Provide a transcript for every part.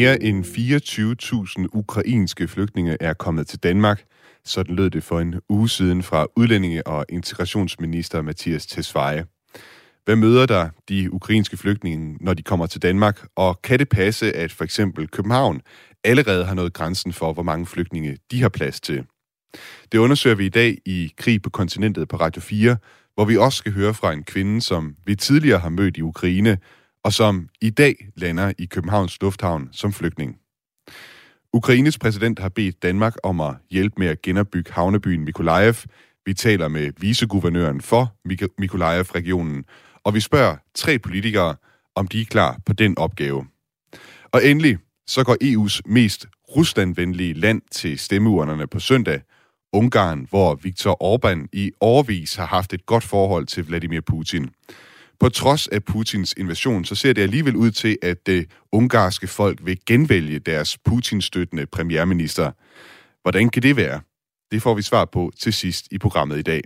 Mere end 24.000 ukrainske flygtninge er kommet til Danmark. Sådan lød det for en uge siden fra udlændinge- og integrationsminister Mathias Tesfaye. Hvad møder der de ukrainske flygtninge, når de kommer til Danmark? Og kan det passe, at for eksempel København allerede har nået grænsen for, hvor mange flygtninge de har plads til? Det undersøger vi i dag i Krig på kontinentet på Radio 4, hvor vi også skal høre fra en kvinde, som vi tidligere har mødt i Ukraine, og som i dag lander i Københavns Lufthavn som flygtning. Ukraines præsident har bedt Danmark om at hjælpe med at genopbygge havnebyen Mikolajev. Vi taler med viceguvernøren for Mikolajev-regionen, og vi spørger tre politikere, om de er klar på den opgave. Og endelig, så går EU's mest Ruslandvenlige land til stemmeurnerne på søndag, Ungarn, hvor Viktor Orbán i årvis har haft et godt forhold til Vladimir Putin. På trods af Putins invasion, så ser det alligevel ud til, at det ungarske folk vil genvælge deres Putin-støttende premierminister. Hvordan kan det være? Det får vi svar på til sidst i programmet i dag.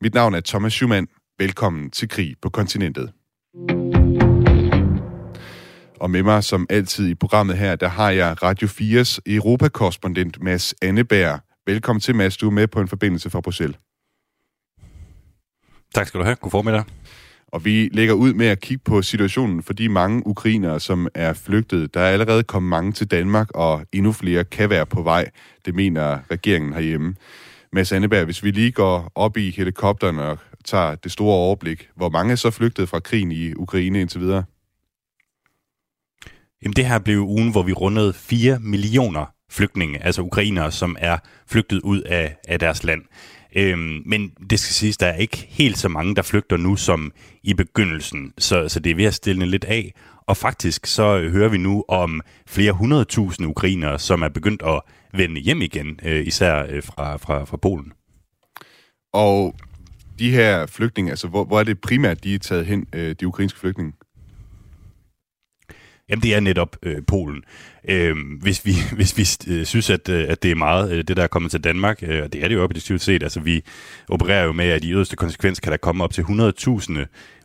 Mit navn er Thomas Schumann. Velkommen til Krig på kontinentet. Og med mig som altid i programmet her, der har jeg Radio 4's Europakorrespondent Mads Anneberg. Velkommen til, Mads. Du er med på en forbindelse fra Bruxelles. Tak skal du have. God formiddag. Og vi lægger ud med at kigge på situationen for de mange ukrainere, som er flygtet. Der er allerede kommet mange til Danmark, og endnu flere kan være på vej. Det mener regeringen herhjemme. Mads Anneberg, hvis vi lige går op i helikopteren og tager det store overblik, hvor mange er så flygtet fra krigen i Ukraine indtil videre? Jamen det her blev ugen, hvor vi rundede 4 millioner flygtninge, altså ukrainere, som er flygtet ud af, af deres land. Øhm, men det skal siges, der er ikke helt så mange, der flygter nu som i begyndelsen, så, så det er ved at stille lidt af. Og faktisk så hører vi nu om flere hundredtusind ukrainere, som er begyndt at vende hjem igen, øh, især øh, fra, fra, fra Polen. Og de her flygtninge, altså hvor, hvor er det primært, de er taget hen, øh, de ukrainske flygtninge? Jamen, det er netop øh, Polen. Øh, hvis vi, hvis vi øh, synes, at, øh, at det er meget, øh, det der er kommet til Danmark, øh, og det er det jo objektivt set, altså vi opererer jo med, at i yderste konsekvens kan der komme op til 100.000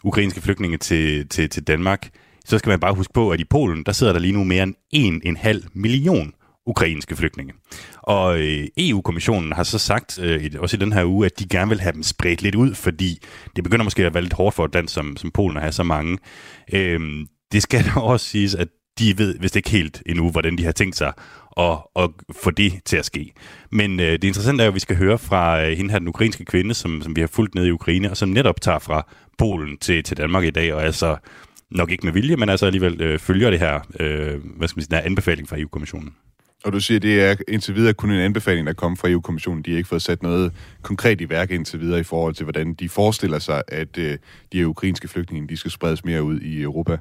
ukrainske flygtninge til, til, til Danmark, så skal man bare huske på, at i Polen, der sidder der lige nu mere end 1,5 million ukrainske flygtninge. Og øh, EU-kommissionen har så sagt, øh, også i den her uge, at de gerne vil have dem spredt lidt ud, fordi det begynder måske at være lidt hårdt for et land som, som Polen at have så mange. Øh, det skal da også siges, at de ved vist ikke helt endnu, hvordan de har tænkt sig at, at få det til at ske. Men øh, det interessante er jo, at vi skal høre fra øh, hende her, den ukrainske kvinde, som, som vi har fulgt ned i Ukraine, og som netop tager fra Polen til, til Danmark i dag, og altså nok ikke med vilje, men altså alligevel øh, følger det her, øh, hvad skal man sige, den her anbefaling fra EU-kommissionen. Og du siger, at det er indtil videre kun en anbefaling, der kommer fra EU-kommissionen. De har ikke fået sat noget konkret i værk indtil videre i forhold til, hvordan de forestiller sig, at øh, de her ukrainske flygtninge de skal spredes mere ud i Europa.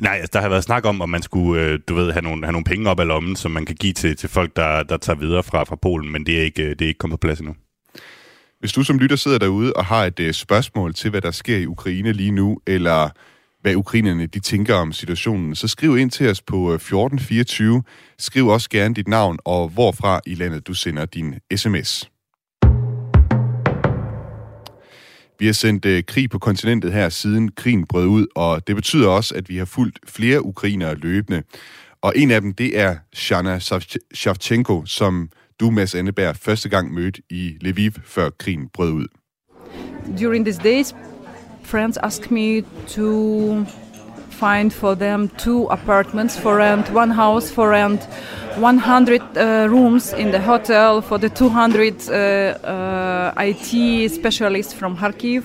Nej, altså, der har været snak om, om man skulle, øh, du ved, have nogle, have nogle penge op af lommen, som man kan give til, til folk, der, der tager videre fra, fra Polen, men det er, ikke, øh, det er ikke kommet på plads endnu. Hvis du som lytter sidder derude og har et øh, spørgsmål til, hvad der sker i Ukraine lige nu, eller hvad ukrainerne de tænker om situationen, så skriv ind til os på øh, 1424. Skriv også gerne dit navn og hvorfra i landet du sender din sms. Vi har sendt øh, krig på kontinentet her, siden krigen brød ud, og det betyder også, at vi har fulgt flere ukrainere løbende. Og en af dem, det er Shana Shavchenko, som du, Mads Anneberg, første gang mødte i Lviv, før krigen brød ud. During these days, friends asked me to find for them two apartments for rent, one house for rent, 100 uh, rooms in the hotel for the 200 uh, uh, IT specialists from Kharkiv.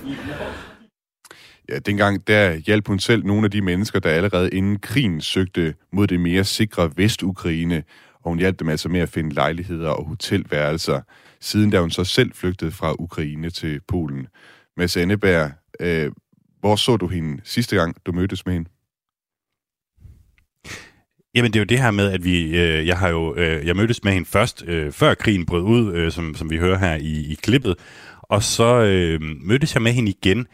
Ja, dengang der hjalp hun selv nogle af de mennesker, der allerede inden krigen søgte mod det mere sikre Vestukraine, og hun hjalp dem altså med at finde lejligheder og hotelværelser, siden da hun så selv flygtede fra Ukraine til Polen. Mads Anneberg, øh, hvor så du hende sidste gang, du mødtes med hende? Jamen det er jo det her med, at vi, øh, jeg har jo, øh, jeg mødtes med hende først, øh, før krigen brød ud, øh, som, som vi hører her i, i klippet, og så øh, mødtes jeg med hende igen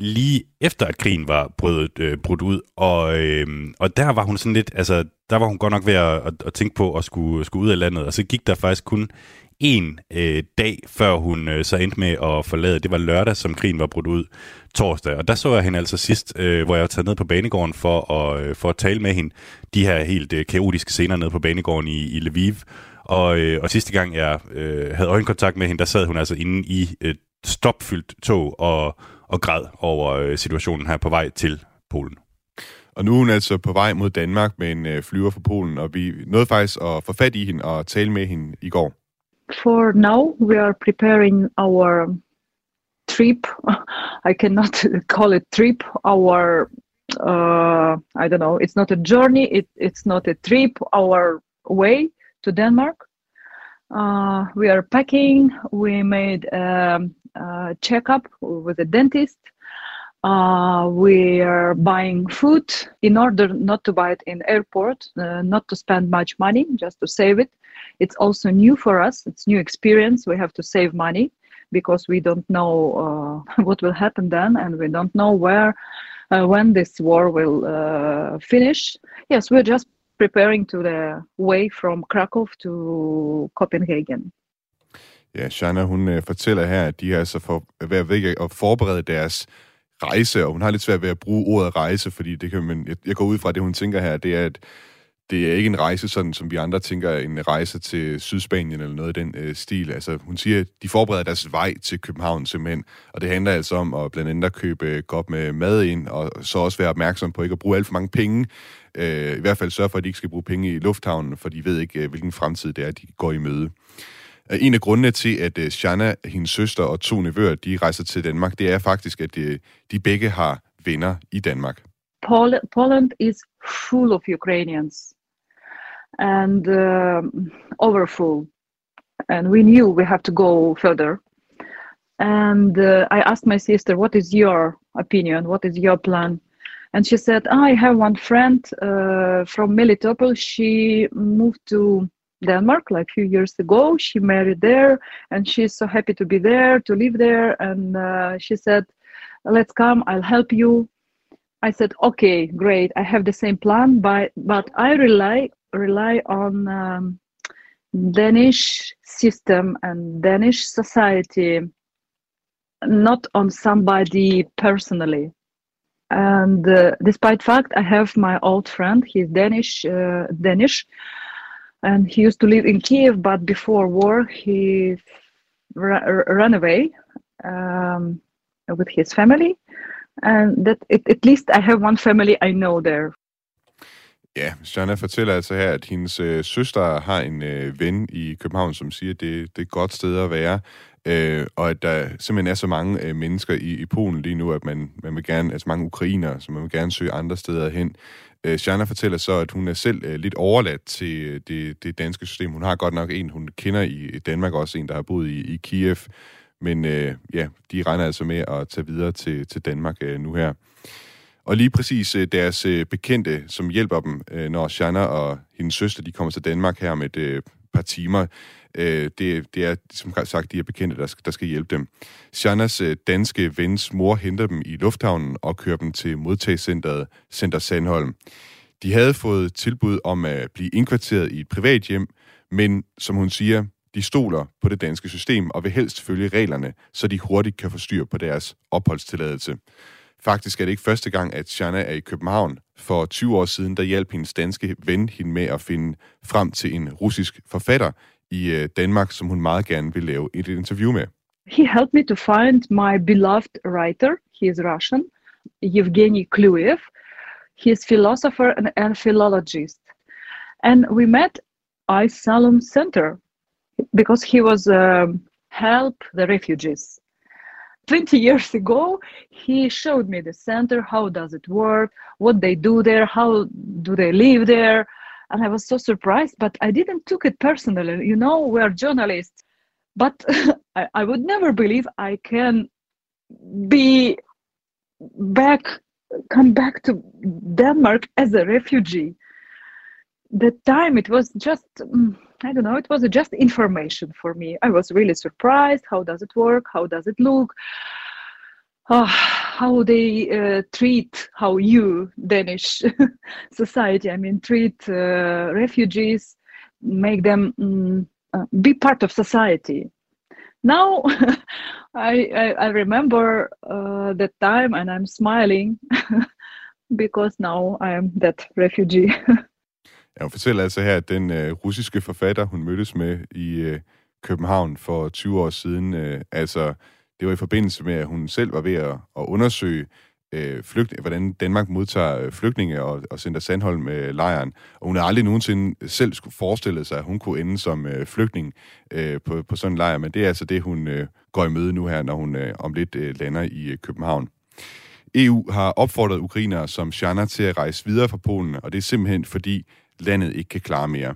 lige efter, at krigen var brudt, øh, brudt ud, og, øh, og der var hun sådan lidt, altså der var hun godt nok ved at, at, at tænke på at skulle, skulle ud af landet, og så gik der faktisk kun en øh, dag, før hun øh, så endte med at forlade. Det var lørdag, som krigen var brudt ud torsdag. Og der så jeg hende altså sidst, øh, hvor jeg var taget ned på banegården for at, øh, for at tale med hende. De her helt øh, kaotiske scener nede på banegården i, i Lviv. Og, øh, og sidste gang jeg øh, havde øjenkontakt med hende, der sad hun altså inde i et stopfyldt tog og, og græd over øh, situationen her på vej til Polen. Og nu er hun altså på vej mod Danmark med en øh, flyver fra Polen, og vi nåede faktisk at få fat i hende og tale med hende i går. For now, we are preparing our trip. I cannot call it trip. Our, uh, I don't know. It's not a journey. It, it's not a trip. Our way to Denmark. Uh, we are packing. We made um, a checkup with a dentist. Uh, we are buying food in order not to buy it in airport, uh, not to spend much money, just to save it. It's also new for us. It's new experience. We have to save money because we don't know uh, what will happen then, and we don't know where, uh, when this war will uh, finish. Yes, we're just preparing to the way from Krakow to Copenhagen. Ja, Shana, hun øh, fortæller her, at de er altså for, ved, ved at forberede deres rejse, og hun har lidt svært ved at bruge ordet rejse, fordi det kan man, jeg, jeg går ud fra, at det hun tænker her, det er, at det er ikke en rejse, sådan som vi andre tænker, en rejse til Sydspanien eller noget i den øh, stil. Altså, hun siger, at de forbereder deres vej til København simpelthen, og det handler altså om at blandt andet at købe øh, godt med mad ind, og så også være opmærksom på ikke at bruge alt for mange penge. Øh, I hvert fald sørge for, at de ikke skal bruge penge i lufthavnen, for de ved ikke, øh, hvilken fremtid det er, de går i møde. En af grundene til, at øh, Shana, hendes søster og to nevøer, de rejser til Danmark, det er faktisk, at øh, de begge har venner i Danmark. Poland is full of Ukrainians and uh, overfull. And we knew we have to go further. And uh, I asked my sister, What is your opinion? What is your plan? And she said, I have one friend uh, from Melitopol. She moved to Denmark like a few years ago. She married there, and she's so happy to be there, to live there. And uh, she said, "Let's come. I'll help you." I said, "Okay, great. I have the same plan, but but I rely rely on um, Danish system and Danish society, not on somebody personally." And uh, despite fact, I have my old friend. He's Danish. Uh, Danish and he used to live in Kiev, but before war he ra- ran away um, with his family, and that it, at least I have one family I know there. Ja, Shana fortæller altså her, at hendes øh, søster har en øh, ven i København, som siger, at det, det er et godt sted at være, øh, og at der simpelthen er så mange øh, mennesker i, i Polen lige nu, at man, man vil gerne, altså mange ukrainere, så man vil gerne søge andre steder hen. Øh, Shana fortæller så, at hun er selv øh, lidt overladt til øh, det, det danske system. Hun har godt nok en, hun kender i Danmark også, en, der har boet i, i Kiev. Men øh, ja, de regner altså med at tage videre til, til Danmark øh, nu her. Og lige præcis øh, deres øh, bekendte, som hjælper dem, øh, når Shana og hendes søster de kommer til Danmark her med et øh, par timer, Øh, det, det er, som sagt, de er bekendte, der skal, der skal hjælpe dem. Shanas øh, danske vens mor henter dem i lufthavnen og kører dem til modtagscenteret Center Sandholm. De havde fået tilbud om at blive indkvarteret i et privat hjem, men som hun siger, de stoler på det danske system og vil helst følge reglerne, så de hurtigt kan få styr på deres opholdstilladelse. Faktisk er det ikke første gang, at Shana er i København. For 20 år siden, der hjalp hendes danske ven hende med at finde frem til en russisk forfatter, i øh, Danmark, som hun meget gerne vil lave et interview med. He helped me to find my beloved writer. He is Russian, Evgeny Kluyev. He is philosopher and, and philologist. And we met I Salom Center because he was uh, help the refugees. 20 years ago, he showed me the center, how does it work, what they do there, how do they live there, and I was so surprised, but I didn't took it personally. You know, we're journalists, but I, I would never believe I can be back, come back to Denmark as a refugee. The time it was just, mm, I don't know, it was just information for me. I was really surprised. How does it work? How does it look? uh, how they uh, treat how you Danish society I mean treat uh, refugees make them um, uh, be part of society. Now I, I, I remember uh, that time and I'm smiling because now I am that refugee. Ja, hun fortæller altså her, at den øh, russiske forfatter, hun mødtes med i øh, København for 20 år siden, øh, altså det var i forbindelse med, at hun selv var ved at, at undersøge øh, flygt, hvordan Danmark modtager øh, flygtninge og, og sender Sandholm med lejren. Og hun har aldrig nogensinde selv skulle forestille sig, at hun kunne ende som øh, flygtning øh, på, på sådan en lejr, men det er altså det, hun øh, går i møde nu her, når hun øh, om lidt øh, lander i øh, København. EU har opfordret ukrainere som Shana til at rejse videre fra Polen, og det er simpelthen fordi landet ikke kan klare mere.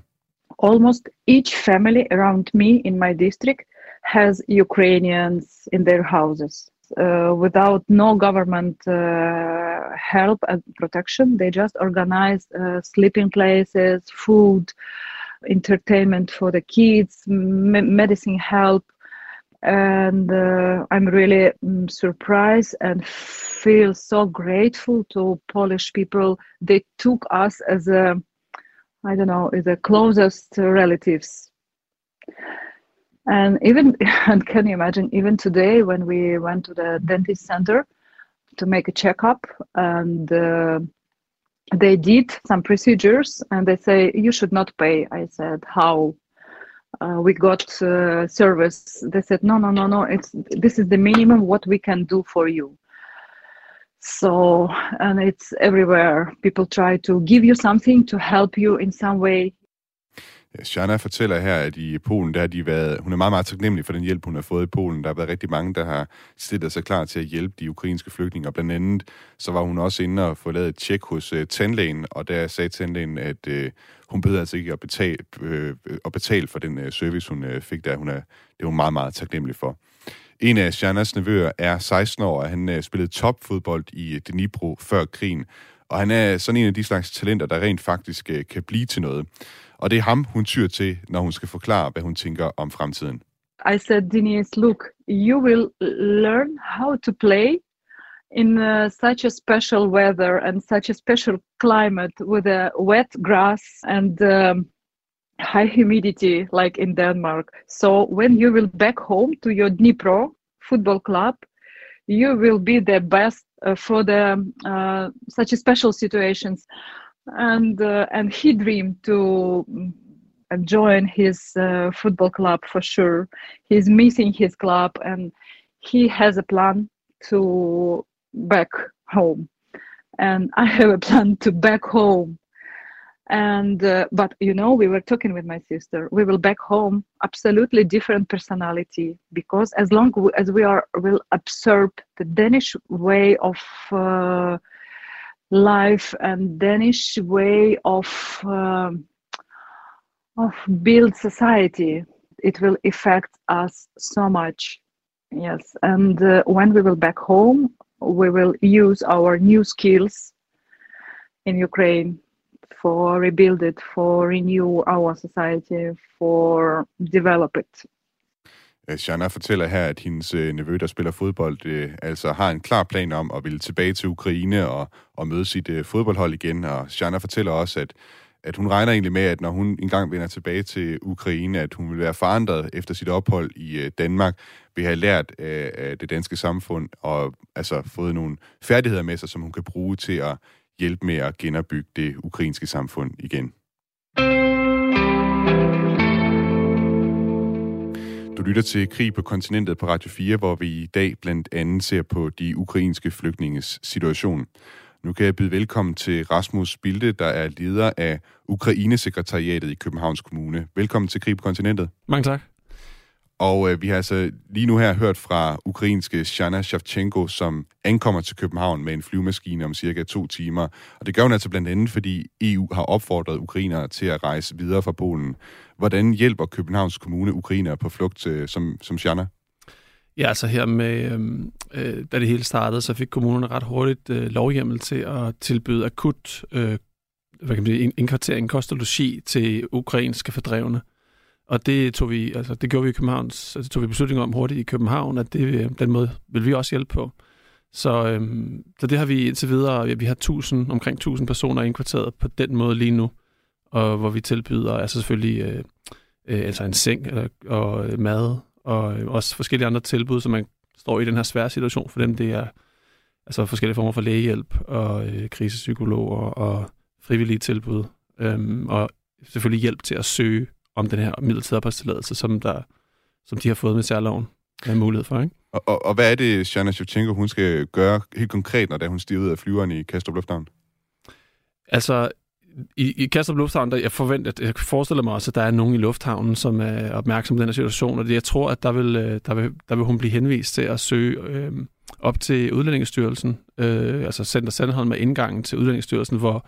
Almost each family around me in my district has Ukrainians in their houses. uh, without no government uh, help and protection. They just organize uh, sleeping places, food, entertainment for the kids, m- medicine help. And uh, I'm really um, surprised and feel so grateful to Polish people. They took us as a, I don't know, the closest relatives. And even and can you imagine even today when we went to the dentist center to make a checkup and uh, they did some procedures and they say you should not pay. I said how? Uh, we got uh, service. They said no no no no it's this is the minimum what we can do for you so and it's everywhere people try to give you something to help you in some way Shana fortæller her, at i Polen, der har de været, hun er meget, meget taknemmelig for den hjælp, hun har fået i Polen. Der har været rigtig mange, der har stillet sig klar til at hjælpe de ukrainske flygtninge. Og blandt andet, så var hun også inde og få lavet et tjek hos uh, tandlægen, og der sagde tandlægen, at uh, hun behøvede altså ikke at betale, uh, at betale for den uh, service, hun uh, fik der. Hun er, det er hun meget, meget taknemmelig for. En af Shanas nevøer er 16 år, og han øh, spillede topfodbold i øh, Dnipro før krigen. Og han er sådan en af de slags talenter, der rent faktisk øh, kan blive til noget. Og det er ham, hun tyr til, når hun skal forklare, hvad hun tænker om fremtiden. I said, Denise, look, you will learn how to play in uh, such a special weather and such a special climate with a wet grass and um, high humidity like in Denmark. So when you will back home to your Dnipro football club, you will be the best uh, for the uh, such special situations and uh, and he dreamed to mm, join his uh, football club for sure. He's missing his club, and he has a plan to back home. And I have a plan to back home. And uh, but you know, we were talking with my sister. We will back home absolutely different personality because as long as we are will absorb the Danish way of uh, life and Danish way of um, of build society. It will affect us so much. Yes, and uh, when we will back home, we will use our new skills in Ukraine for rebuild it, for renew our society, for develop it. Øh, Shana fortæller her, at hendes øh, nevø, der spiller fodbold, øh, altså har en klar plan om at ville tilbage til Ukraine og, og møde sit øh, fodboldhold igen. Og Shana fortæller også, at, at hun regner egentlig med, at når hun engang vender tilbage til Ukraine, at hun vil være forandret efter sit ophold i øh, Danmark, vil have lært øh, af det danske samfund og altså fået nogle færdigheder med sig, som hun kan bruge til at hjælpe med at genopbygge det ukrainske samfund igen. Du lytter til Krig på kontinentet på Radio 4, hvor vi i dag blandt andet ser på de ukrainske flygtninges situation. Nu kan jeg byde velkommen til Rasmus Bilde, der er leder af Ukrainesekretariatet i Københavns Kommune. Velkommen til Krig på kontinentet. Mange tak. Og øh, vi har altså lige nu her hørt fra ukrainske Shana Shavchenko, som ankommer til København med en flyvemaskine om cirka to timer. Og det gør hun altså blandt andet, fordi EU har opfordret ukrainere til at rejse videre fra Polen. Hvordan hjælper Københavns Kommune ukrainere på flugt øh, som, som Shana? Ja, altså her med, øhm, øh, da det hele startede, så fik kommunerne ret hurtigt øh, lovhjemmel til at tilbyde akut øh, hvad kan man sige, indkvartering, kost og logi til ukrainske fordrevne. Og det tog vi, altså det gjorde vi i København, altså det tog vi beslutning om hurtigt i København, at det, øh, den måde vil vi også hjælpe på. Så, øhm, så det har vi indtil videre, ja, vi har 1000, omkring 1000 personer indkvarteret på den måde lige nu, og hvor vi tilbyder altså selvfølgelig øh, øh, altså en seng eller, og øh, mad, og øh, også forskellige andre tilbud, så man står i den her svære situation for dem. Det er altså forskellige former for lægehjælp og øh, krisepsykologer og frivillige tilbud, øhm, og selvfølgelig hjælp til at søge om den her midlertidige opholdstilladelse, som, der, som de har fået med særloven er mulighed for. Ikke? Og, og, og hvad er det, Shana Shevchenko, hun skal gøre helt konkret, når hun stiger ud af flyveren i Kastrup Lufthavn? Altså, i, i Kastrup Lufthavn, der jeg forventer, at jeg forestiller mig også, at der er nogen i lufthavnen, som er opmærksom på den her situation, og det, jeg tror, at der vil, øh, der, vil, der vil hun blive henvist til at søge øh, op til Udlændingestyrelsen, øh, altså Center Sandholm med indgangen til Udlændingestyrelsen, hvor,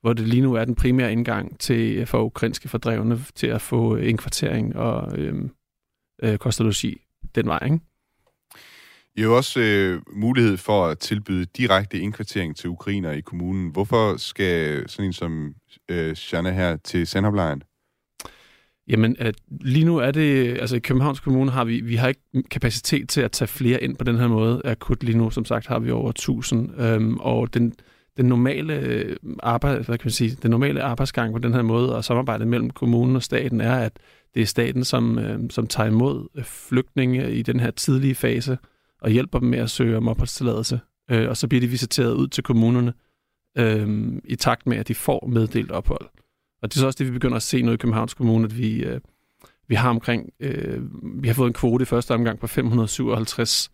hvor det lige nu er den primære indgang til for ukrainske fordrevne til at få indkvartering og øh, øh, kostologi den vej, ikke? I har også øh, mulighed for at tilbyde direkte indkvartering til ukrainer i kommunen. Hvorfor skal sådan en som øh, Shanna her til Sandholmlejren? Jamen, at lige nu er det, altså i Københavns Kommune har vi, vi har ikke kapacitet til at tage flere ind på den her måde. Akut lige nu, som sagt, har vi over 1000, øhm, og den, den normale øh, arbejde, hvad kan man sige, den normale arbejdsgang på den her måde og samarbejdet mellem kommunen og staten er, at det er staten, som, øh, som tager imod øh, flygtninge i den her tidlige fase og hjælper dem med at søge om opholdstilladelse. Øh, og så bliver de visiteret ud til kommunerne øh, i takt med, at de får meddelt ophold. Og det er så også det, vi begynder at se nu i Københavns Kommune, at vi, øh, vi har omkring, øh, vi har fået en kvote i første omgang på 557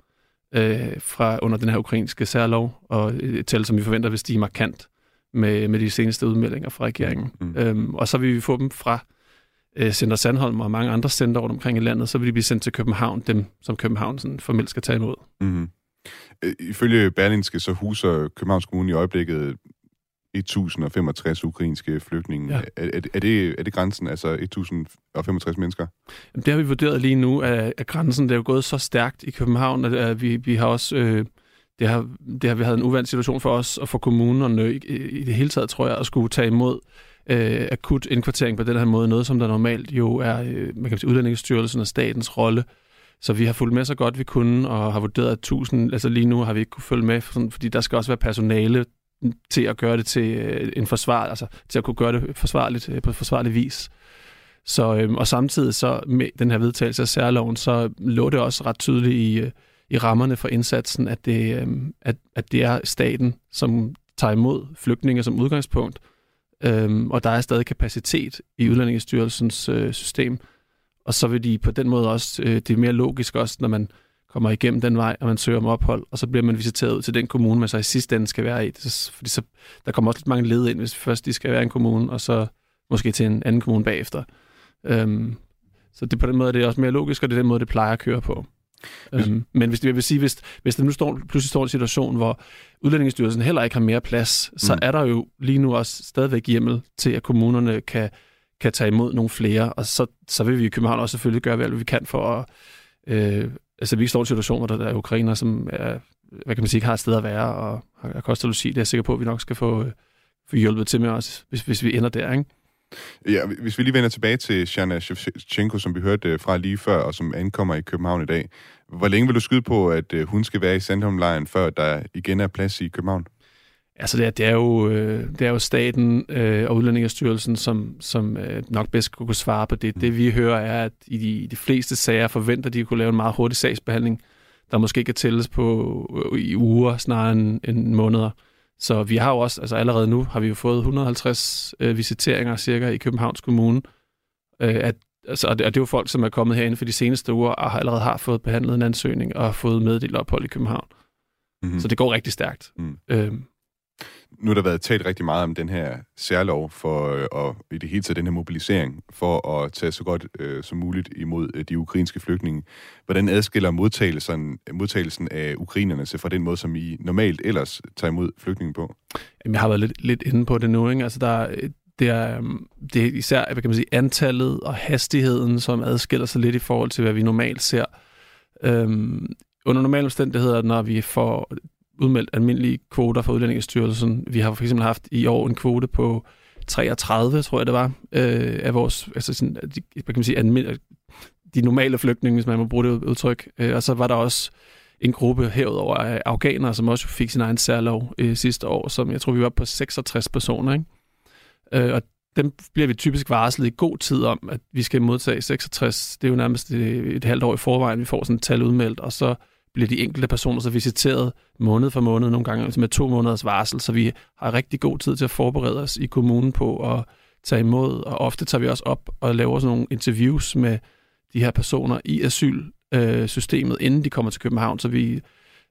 øh, fra under den her ukrainske særlov, og et tal, som vi forventer vil stige markant med, med de seneste udmeldinger fra regeringen. Mm. Øhm, og så vil vi få dem fra øh, Center Sandholm og mange andre center rundt omkring i landet, så vil de blive sendt til København, dem som København sådan formelt skal tage imod. Mm-hmm. Ifølge Berlinske så huser Københavns Kommune i øjeblikket 1065 ukrainske flygtninge. Ja. Er, er, er, det, er det grænsen, altså 1065 mennesker? Jamen, det har vi vurderet lige nu, at, at grænsen det er jo gået så stærkt i København, at, at vi, vi har også... Øh, det har, det har vi havde en uvandt situation for os og for kommunen og i, i det hele taget, tror jeg, at skulle tage imod øh, akut indkvartering på den her måde. Noget, som der normalt jo er øh, man kan sige, Udlændingsstyrelsen og statens rolle. Så vi har fulgt med så godt vi kunne, og har vurderet, at 1000, altså lige nu har vi ikke kunne følge med, fordi der skal også være personale til at gøre det til øh, en forsvar, altså til at kunne gøre det forsvarligt øh, på forsvarlig vis. Så, øhm, og samtidig så med den her vedtagelse af særloven, så lå det også ret tydeligt i, øh, i rammerne for indsatsen, at det, øhm, at, at det er staten, som tager imod flygtninge som udgangspunkt, øhm, og der er stadig kapacitet i Udlændingestyrelsens øh, system, og så vil de på den måde også, øh, det er mere logisk også, når man kommer igennem den vej, og man søger om ophold, og så bliver man visiteret ud til den kommune, man så i sidste ende skal være i. Fordi så, der kommer også lidt mange led ind, hvis først de skal være i en kommune, og så måske til en anden kommune bagefter. Øhm, så det, på den måde er det også mere logisk, og det er den måde, det plejer at køre på. Hvis... Øhm, men hvis jeg vil sige, hvis, hvis der nu står, pludselig står en situation, hvor Udlændingsstyrelsen heller ikke har mere plads, så mm. er der jo lige nu også stadigvæk hjemmel til, at kommunerne kan, kan tage imod nogle flere, og så, så vil vi i København også selvfølgelig gøre, hvad vi kan for at øh, altså vi står i en situation, hvor der er ukrainer, som er, hvad kan man sige, ikke har et sted at være, og har kostet logi. Det er jeg sikker på, at vi nok skal få, øh, få hjulpet til med os, hvis, hvis vi ender der, ikke? Ja, hvis vi lige vender tilbage til Shana Shevchenko, som vi hørte øh, fra lige før, og som ankommer i København i dag. Hvor længe vil du skyde på, at øh, hun skal være i Sandholmlejren, før der igen er plads i København? Altså det er, det er, jo, øh, det er jo staten øh, og Udlændingestyrelsen, som, som øh, nok bedst kunne svare på det. Mm. Det vi hører er, at i de, i de fleste sager forventer de at kunne lave en meget hurtig sagsbehandling, der måske kan tælles på øh, i uger snarere end, end måneder. Så vi har jo også, altså allerede nu har vi jo fået 150 øh, visiteringer cirka i Københavns Kommune. Øh, at, altså, og, det, og det er jo folk, som er kommet herinde for de seneste uger og har allerede har fået behandlet en ansøgning og har fået meddelt ophold i København. Mm-hmm. Så det går rigtig stærkt. Mm. Øh, nu har der været talt rigtig meget om den her særlov for, øh, og i det hele taget den her mobilisering for at tage så godt øh, som muligt imod øh, de ukrainske flygtninge. Hvordan adskiller modtagelsen, modtagelsen af ukrainerne sig fra den måde, som I normalt ellers tager imod flygtninge på? Jamen, jeg har været lidt, lidt inde på det nu. Ikke? Altså, der, det, er, øh, det er især hvad kan man sige, antallet og hastigheden, som adskiller sig lidt i forhold til, hvad vi normalt ser. Øhm, under normale omstændigheder, når vi får udmeldt almindelige kvoter fra Udlændingestyrelsen. Vi har for eksempel haft i år en kvote på 33, tror jeg det var, øh, af vores, altså sådan, de, hvad kan man sige, almindelige, de normale flygtninge, hvis man må bruge det udtryk. Øh, og så var der også en gruppe herudover af afghanere, som også fik sin egen særlov øh, sidste år, som jeg tror, vi var på 66 personer. Ikke? Øh, og dem bliver vi typisk varslet i god tid om, at vi skal modtage 66. Det er jo nærmest øh, et halvt år i forvejen, vi får sådan et tal udmeldt, og så bliver de enkelte personer så visiteret måned for måned, nogle gange altså med to måneders varsel, så vi har rigtig god tid til at forberede os i kommunen på at tage imod, og ofte tager vi også op og laver sådan nogle interviews med de her personer i asylsystemet, inden de kommer til København, så vi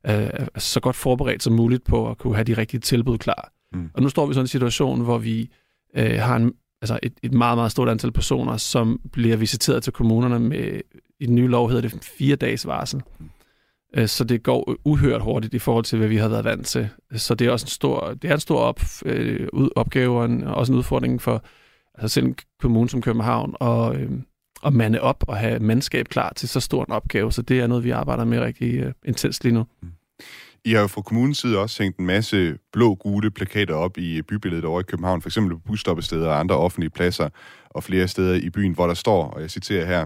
er så godt forberedt som muligt på at kunne have de rigtige tilbud klar. Mm. Og nu står vi i sådan en situation, hvor vi øh, har en, altså et, et meget, meget stort antal personer, som bliver visiteret til kommunerne med, i den nye lov hedder det fire dages varsel. Mm. Øh, så det går uhørt hurtigt i forhold til, hvad vi har været vant til. Så det er også en stor, det er en stor op, øh, opgave og en, også en udfordring for altså selv en kommune som København og, øh, at mande op og have mandskab klar til så stor en opgave. Så det er noget, vi arbejder med rigtig øh, intenst lige nu. Mm. I har jo fra kommunens side også hængt en masse blå-gule plakater op i øh, bybilledet over i København, for eksempel på busstoppesteder og andre offentlige pladser, og flere steder i byen, hvor der står, og jeg citerer her,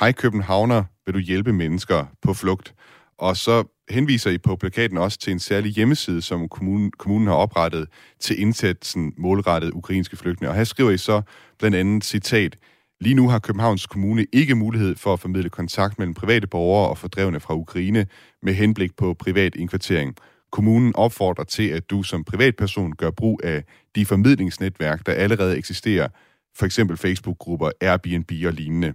Hej Københavner, vil du hjælpe mennesker på flugt? Og så henviser I på plakaten også til en særlig hjemmeside, som kommunen, kommunen har oprettet til indsatsen målrettet ukrainske flygtninge. Og her skriver I så blandt andet citat, Lige nu har Københavns Kommune ikke mulighed for at formidle kontakt mellem private borgere og fordrevne fra Ukraine med henblik på privat indkvartering. Kommunen opfordrer til, at du som privatperson gør brug af de formidlingsnetværk, der allerede eksisterer, for eksempel Facebook-grupper, Airbnb og lignende.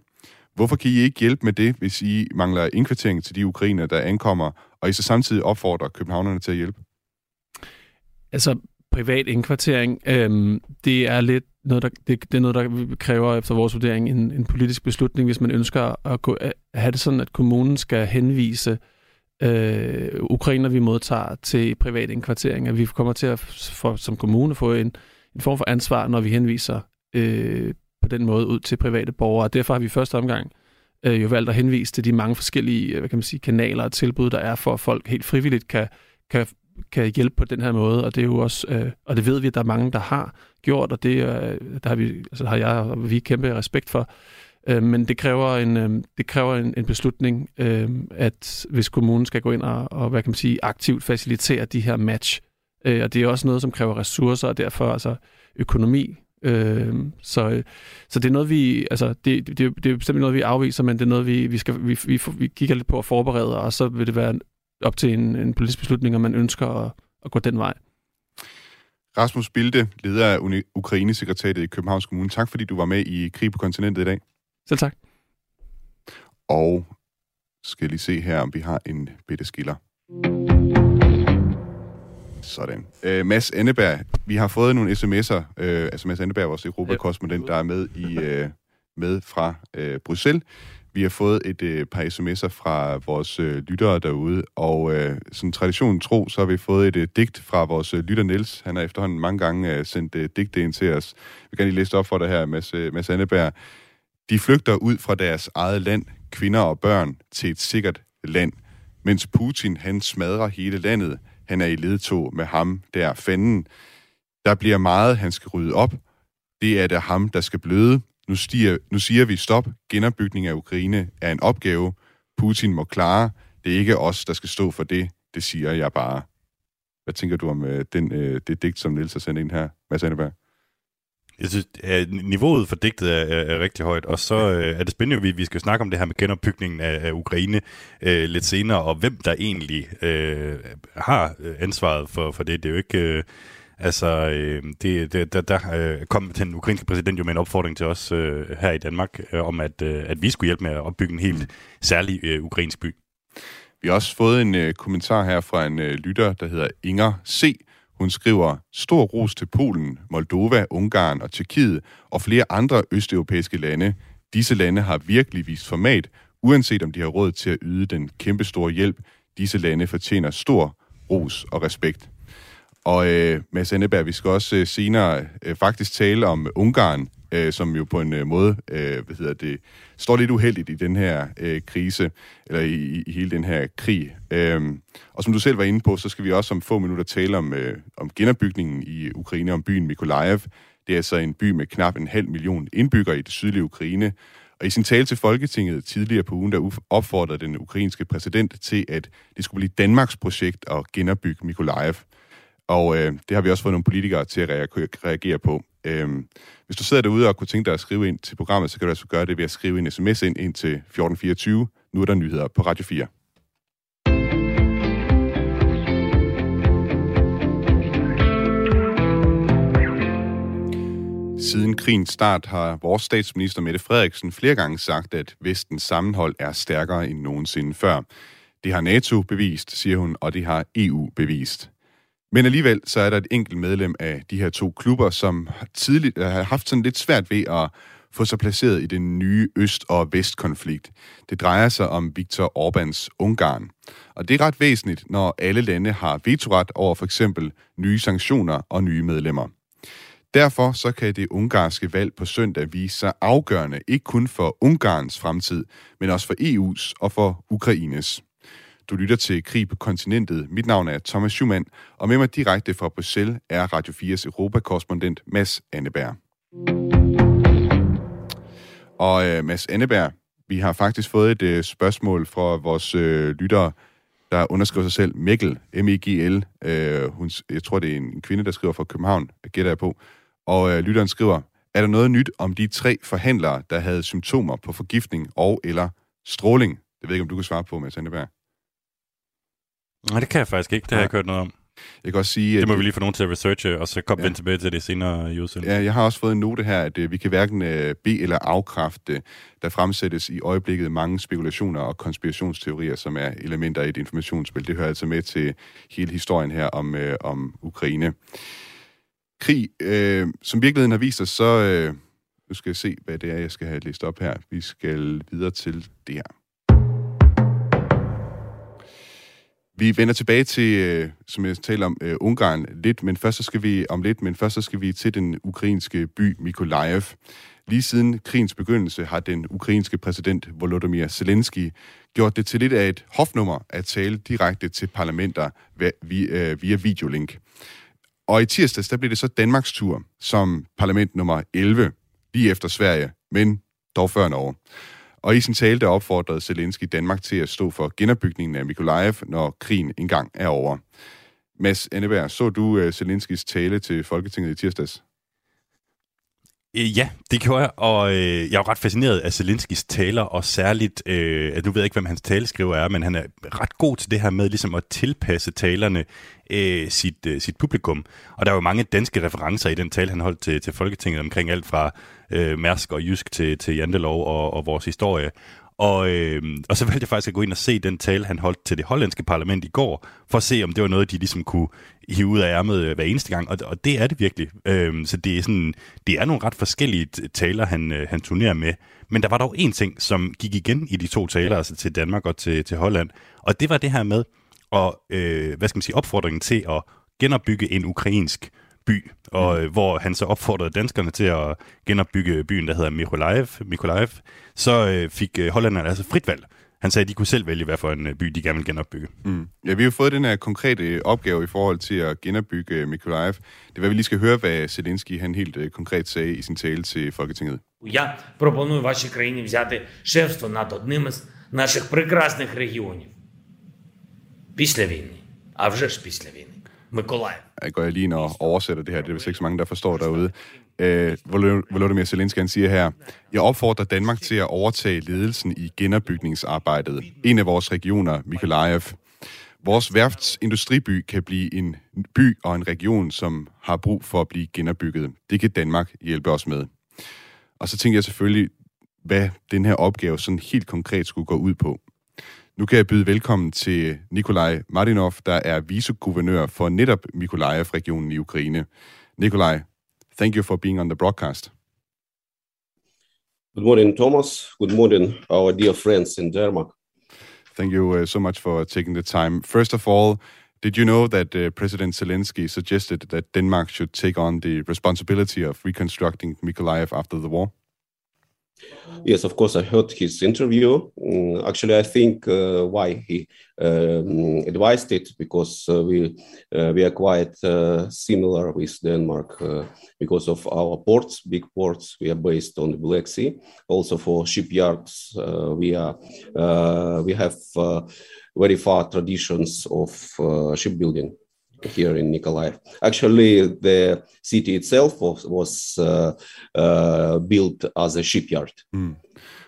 Hvorfor kan I ikke hjælpe med det, hvis I mangler indkvartering til de ukrainer, der ankommer, og I så samtidig opfordrer københavnerne til at hjælpe? Altså, privat indkvartering, øhm, det er lidt noget, der, det, det er noget, der kræver efter vores vurdering en, en politisk beslutning, hvis man ønsker at, gå, at have det sådan, at kommunen skal henvise øh, ukrainer, vi modtager til privat indkvartering, at vi kommer til at for, som kommune få en, en form for ansvar, når vi henviser øh, den måde ud til private borgere. Og derfor har vi i første omgang øh, jo valgt at henvise til de mange forskellige øh, hvad kan man sige, kanaler og tilbud, der er for, at folk helt frivilligt kan, kan, kan hjælpe på den her måde. Og det er jo også, øh, og det ved vi, at der er mange, der har gjort, og det øh, der har, vi, altså, har jeg og vi kæmpe respekt for. Øh, men det kræver en, øh, det kræver en, en beslutning, øh, at hvis kommunen skal gå ind og, og hvad kan man sige, aktivt facilitere de her match. Øh, og det er også noget, som kræver ressourcer, og derfor altså økonomi Øh, så, så det er noget, vi, altså, det, det, det er bestemt noget, vi afviser, men det er noget, vi, vi, skal, vi, vi, vi kigger lidt på at forberede, og så vil det være op til en, en politisk beslutning, om man ønsker at, at gå den vej. Rasmus Bilde, leder af Ukraine-sekretariatet i Københavns Kommune. Tak fordi du var med i Krig på kontinentet i dag. Selv tak. Og skal lige se her, om vi har en bitte skiller. Sådan. Øh, Mads Anneberg, vi har fået nogle sms'er. Øh, altså Mads Anneberg, vores Europakorrespondent, der er med, i, øh, med fra øh, Bruxelles. Vi har fået et øh, par sms'er fra vores øh, lyttere derude, og øh, som traditionen tro, så har vi fået et øh, digt fra vores øh, lytter Niels. Han har efterhånden mange gange øh, sendt øh, digte ind til os. Vi kan lige læse op for dig her, Mads, øh, Mads Anneberg. De flygter ud fra deres eget land, kvinder og børn, til et sikkert land, mens Putin han smadrer hele landet. Han er i ledtog med ham, der fanden. Der bliver meget, han skal rydde op. Det er det ham, der skal bløde. Nu, stiger, nu siger vi stop. Genopbygning af Ukraine er en opgave. Putin må klare. Det er ikke os, der skal stå for det. Det siger jeg bare. Hvad tænker du om øh, den, øh, det digt, som Niels har sendt ind her, Mads Anneberg? Jeg synes, at niveauet for digtet er, er, er rigtig højt, og så øh, er det spændende, at vi, vi skal snakke om det her med genopbygningen af, af Ukraine øh, lidt senere, og hvem der egentlig øh, har ansvaret for, for det. Det er jo ikke... Øh, Altså, øh, det, det, der, der øh, kom den ukrainske præsident jo med en opfordring til os øh, her i Danmark, øh, om at, øh, at vi skulle hjælpe med at opbygge en helt særlig øh, ukrainsk by. Vi har også fået en øh, kommentar her fra en øh, lytter, der hedder Inger C., hun skriver, stor ros til Polen, Moldova, Ungarn og Tjekkiet og flere andre østeuropæiske lande. Disse lande har virkelig vist format, uanset om de har råd til at yde den kæmpestore hjælp. Disse lande fortjener stor ros og respekt. Og øh, Mads Anneberg, vi skal også øh, senere øh, faktisk tale om Ungarn, øh, som jo på en øh, måde øh, hvad hedder det, står lidt uheldigt i den her øh, krise, eller i, i hele den her krig. Øh, og som du selv var inde på, så skal vi også om få minutter tale om, øh, om genopbygningen i Ukraine, om byen Mykolaiv. Det er altså en by med knap en halv million indbyggere i det sydlige Ukraine. Og i sin tale til Folketinget tidligere på ugen, der opfordrede den ukrainske præsident til, at det skulle blive Danmarks projekt at genopbygge Mykolaiv. Og øh, det har vi også fået nogle politikere til at reagere på. Øhm, hvis du sidder derude og kunne tænke dig at skrive ind til programmet, så kan du altså gøre det ved at skrive en sms ind, ind til 1424. Nu er der nyheder på Radio 4. Siden krigens start har vores statsminister Mette Frederiksen flere gange sagt, at vestens sammenhold er stærkere end nogensinde før. Det har NATO bevist, siger hun, og det har EU bevist. Men alligevel så er der et enkelt medlem af de her to klubber, som tidligt øh, har haft sådan lidt svært ved at få sig placeret i den nye øst- og vestkonflikt. Det drejer sig om Viktor Orbáns Ungarn. Og det er ret væsentligt, når alle lande har vetoret over for eksempel nye sanktioner og nye medlemmer. Derfor så kan det ungarske valg på søndag vise sig afgørende, ikke kun for Ungarns fremtid, men også for EU's og for Ukraines. Du lytter til Krig på kontinentet. Mit navn er Thomas Schumann, og med mig direkte fra Bruxelles er Radio 4's Europakorrespondent Mads Anneberg. Og øh, Mads Anneberg, vi har faktisk fået et øh, spørgsmål fra vores øh, lyttere, der underskriver sig selv Mikkel, M-E-G-L. Øh, hun, jeg tror, det er en kvinde, der skriver fra København, gætter jeg på. Og øh, lytteren skriver, er der noget nyt om de tre forhandlere, der havde symptomer på forgiftning og eller stråling? Det ved jeg ikke, om du kan svare på, Mads Anneberg. Nej, det kan jeg faktisk ikke. Det har jeg ikke hørt noget om. Jeg kan også sige... Det må vi lige få nogen til at researche, og så komme ja. tilbage til det senere i udsendelsen. Ja, jeg har også fået en note her, at uh, vi kan hverken uh, be- eller afkræfte, der fremsættes i øjeblikket mange spekulationer og konspirationsteorier, som er elementer i et informationsspil. Det hører altså med til hele historien her om, uh, om Ukraine. Krig, uh, som virkeligheden har vist os, så... Uh, nu skal jeg se, hvad det er, jeg skal have læst op her. Vi skal videre til det her. Vi vender tilbage til, øh, som jeg taler om, øh, Ungarn lidt, men først så skal vi om lidt, men først så skal vi til den ukrainske by Mykolaiv. Lige siden krigens begyndelse har den ukrainske præsident Volodymyr Zelensky gjort det til lidt af et hofnummer at tale direkte til parlamenter via, via videolink. Og i tirsdags, der blev det så Danmarks tur som parlament nummer 11, lige efter Sverige, men dog før Norge. Og i sin tale, der opfordrede Zelensky Danmark til at stå for genopbygningen af Mikolajev, når krigen engang er over. Mads Anneberg, så du uh, Zelenskys tale til Folketinget i tirsdags? Øh, ja, det gjorde jeg, og øh, jeg er ret fascineret af Zelenskis taler, og særligt, øh, at nu ved jeg ikke, hvem hans taleskriver er, men han er ret god til det her med ligesom at tilpasse talerne øh, sit, øh, sit publikum. Og der er jo mange danske referencer i den tale, han holdt til, til Folketinget omkring alt fra øh, Mærsk og Jysk til, til Jantelov og, og vores historie. Og, øh, og så valgte jeg faktisk at gå ind og se den tale, han holdt til det hollandske parlament i går, for at se, om det var noget, de ligesom kunne hive ud af ærmet øh, hver eneste gang. Og, og det er det virkelig. Øh, så det er, sådan, det er nogle ret forskellige taler, han, øh, han turnerer med. Men der var dog en ting, som gik igen i de to taler, altså til Danmark og til, til Holland. Og det var det her med, og, øh, hvad skal man sige, opfordringen til at genopbygge en ukrainsk by, og mm. øh, hvor han så opfordrede danskerne til at genopbygge byen, der hedder Mykolaiv, Mykolaiv så øh, fik øh, hollænderne altså frit valg. Han sagde, at de kunne selv vælge, hvad for en øh, by de gerne vil genopbygge. Mm. Ja, vi har fået den her konkrete opgave i forhold til at genopbygge øh, Mykolaiv. Det er, hvad vi lige skal høre, hvad Zelensky han helt øh, konkret sagde i sin tale til Folketinget. Я пропоную вашій країні взяти шефство над одним із наших прекрасних регіонів. Після війни. А вже ж після війни. Mykolaiv. Jeg går jeg lige ind og oversætter det her, det er vist ikke så mange, der forstår derude. Øh, Volodymyr Zelensky han siger her, jeg opfordrer Danmark til at overtage ledelsen i genopbygningsarbejdet. En af vores regioner, Mykolaiv. Vores værftsindustriby kan blive en by og en region, som har brug for at blive genopbygget. Det kan Danmark hjælpe os med. Og så tænker jeg selvfølgelig, hvad den her opgave sådan helt konkret skulle gå ud på. Nu kan jeg byde velkommen til Nikolaj Martinov, der er viceguvernør for netop Mykolaiv-regionen i Ukraine. Nikolaj, thank you for being on the broadcast. Good morning, Thomas. Good morning, our dear friends in Denmark. Thank you uh, so much for taking the time. First of all, did you know that uh, President Zelensky suggested that Denmark should take on the responsibility of reconstructing Mykolaiv after the war? Yes, of course, I heard his interview. Mm, actually, I think uh, why he um, advised it because uh, we uh, we are quite uh, similar with Denmark uh, because of our ports, big ports. We are based on the Black Sea. Also for shipyards, uh, we are we have very far traditions of shipbuilding. Here in Nikolaev. Actually, the city itself was, was uh, uh, built as a shipyard. Mm.